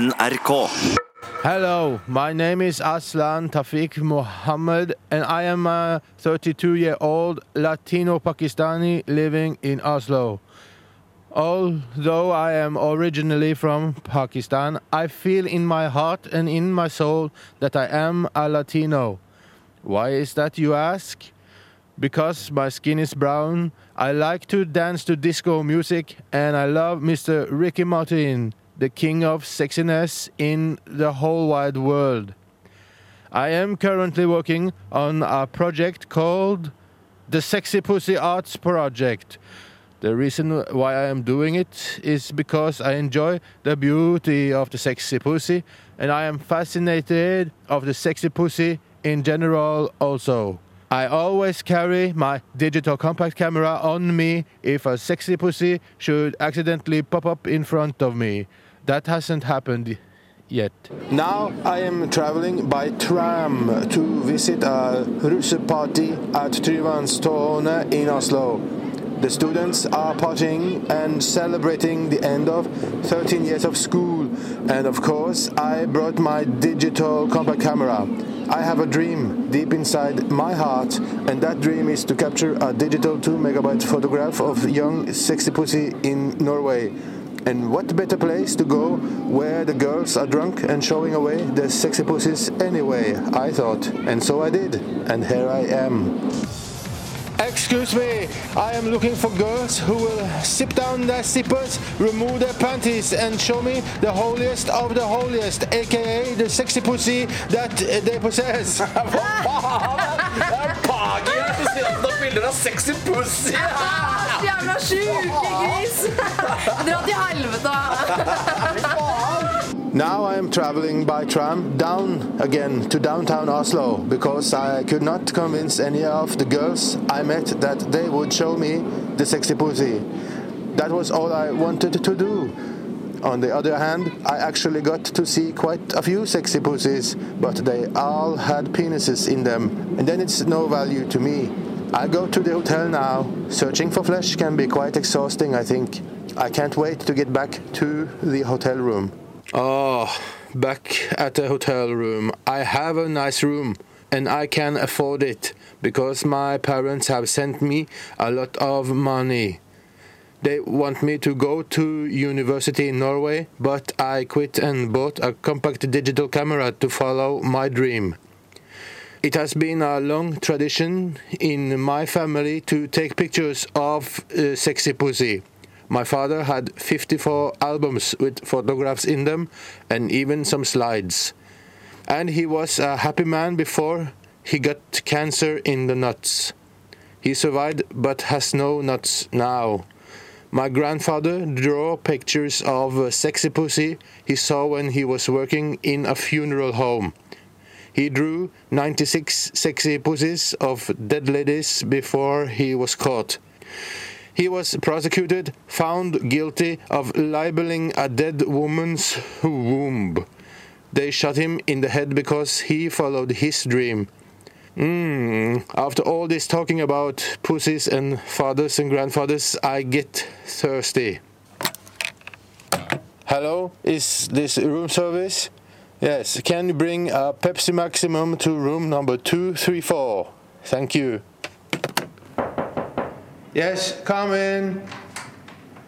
NRK. Hello, my name is Ashlan Tafiq Mohammed, and I am a 32 year old Latino Pakistani living in Oslo. Although I am originally from Pakistan, I feel in my heart and in my soul that I am a Latino. Why is that, you ask? Because my skin is brown, I like to dance to disco music, and I love Mr. Ricky Martin, the king of sexiness in the whole wide world. I am currently working on a project called the Sexy Pussy Arts Project. The reason why I am doing it is because I enjoy the beauty of the sexy pussy and I am fascinated of the sexy pussy in general also. I always carry my digital compact camera on me if a sexy pussy should accidentally pop up in front of me. That hasn't happened yet. Now I am traveling by tram to visit a russeparty at Tryvannstårnet in Oslo. The students are partying and celebrating the end of 13 years of school. And of course, I brought my digital compact camera. I have a dream deep inside my heart, and that dream is to capture a digital 2 megabyte photograph of young sexy pussy in Norway. And what better place to go where the girls are drunk and showing away their sexy pussies anyway, I thought. And so I did. And here I am. Excuse me, I am looking for girls who will sip down their sippers, remove their panties, and show me the holiest of the holiest, aka the sexy pussy that they possess. Hva faen? Det er Pagi her som sier at noen bilder av sexy pussy. Ah, Jævla sjuke gris! Dra til helvete! Now I am traveling by tram down again to downtown Oslo because I could not convince any of the girls I met that they would show me the sexy pussy. That was all I wanted to do. On the other hand, I actually got to see quite a few sexy pussies, but they all had penises in them, and then it's no value to me. I go to the hotel now. Searching for flesh can be quite exhausting, I think. I can't wait to get back to the hotel room. Oh, back at the hotel room. I have a nice room and I can afford it because my parents have sent me a lot of money. They want me to go to university in Norway, but I quit and bought a compact digital camera to follow my dream. It has been a long tradition in my family to take pictures of uh, sexy pussy. My father had 54 albums with photographs in them and even some slides. And he was a happy man before he got cancer in the nuts. He survived but has no nuts now. My grandfather drew pictures of sexy pussy he saw when he was working in a funeral home. He drew 96 sexy pussies of dead ladies before he was caught. He was prosecuted, found guilty of libeling a dead woman's womb. They shot him in the head because he followed his dream. Mm, after all this talking about pussies and fathers and grandfathers, I get thirsty. Hello, is this room service? Yes, can you bring a Pepsi Maximum to room number 234? Thank you. Yes, come in.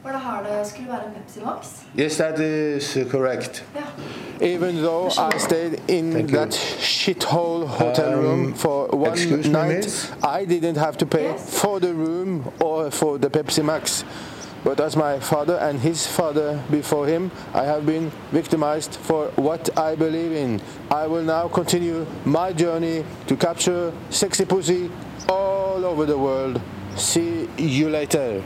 Var det her det skulle være en Pepsi Max? Yes, that is correct. Ja. Even though I stayed in Thank you. that shithole hotel Um, room for one excuse me, night. I didn't have to pay Yes. for the room or for the Pepsi Max. But as my father and his father before him, I have been victimized for what I believe in. I will now continue my journey to capture sexy pussy all over the world. See you later.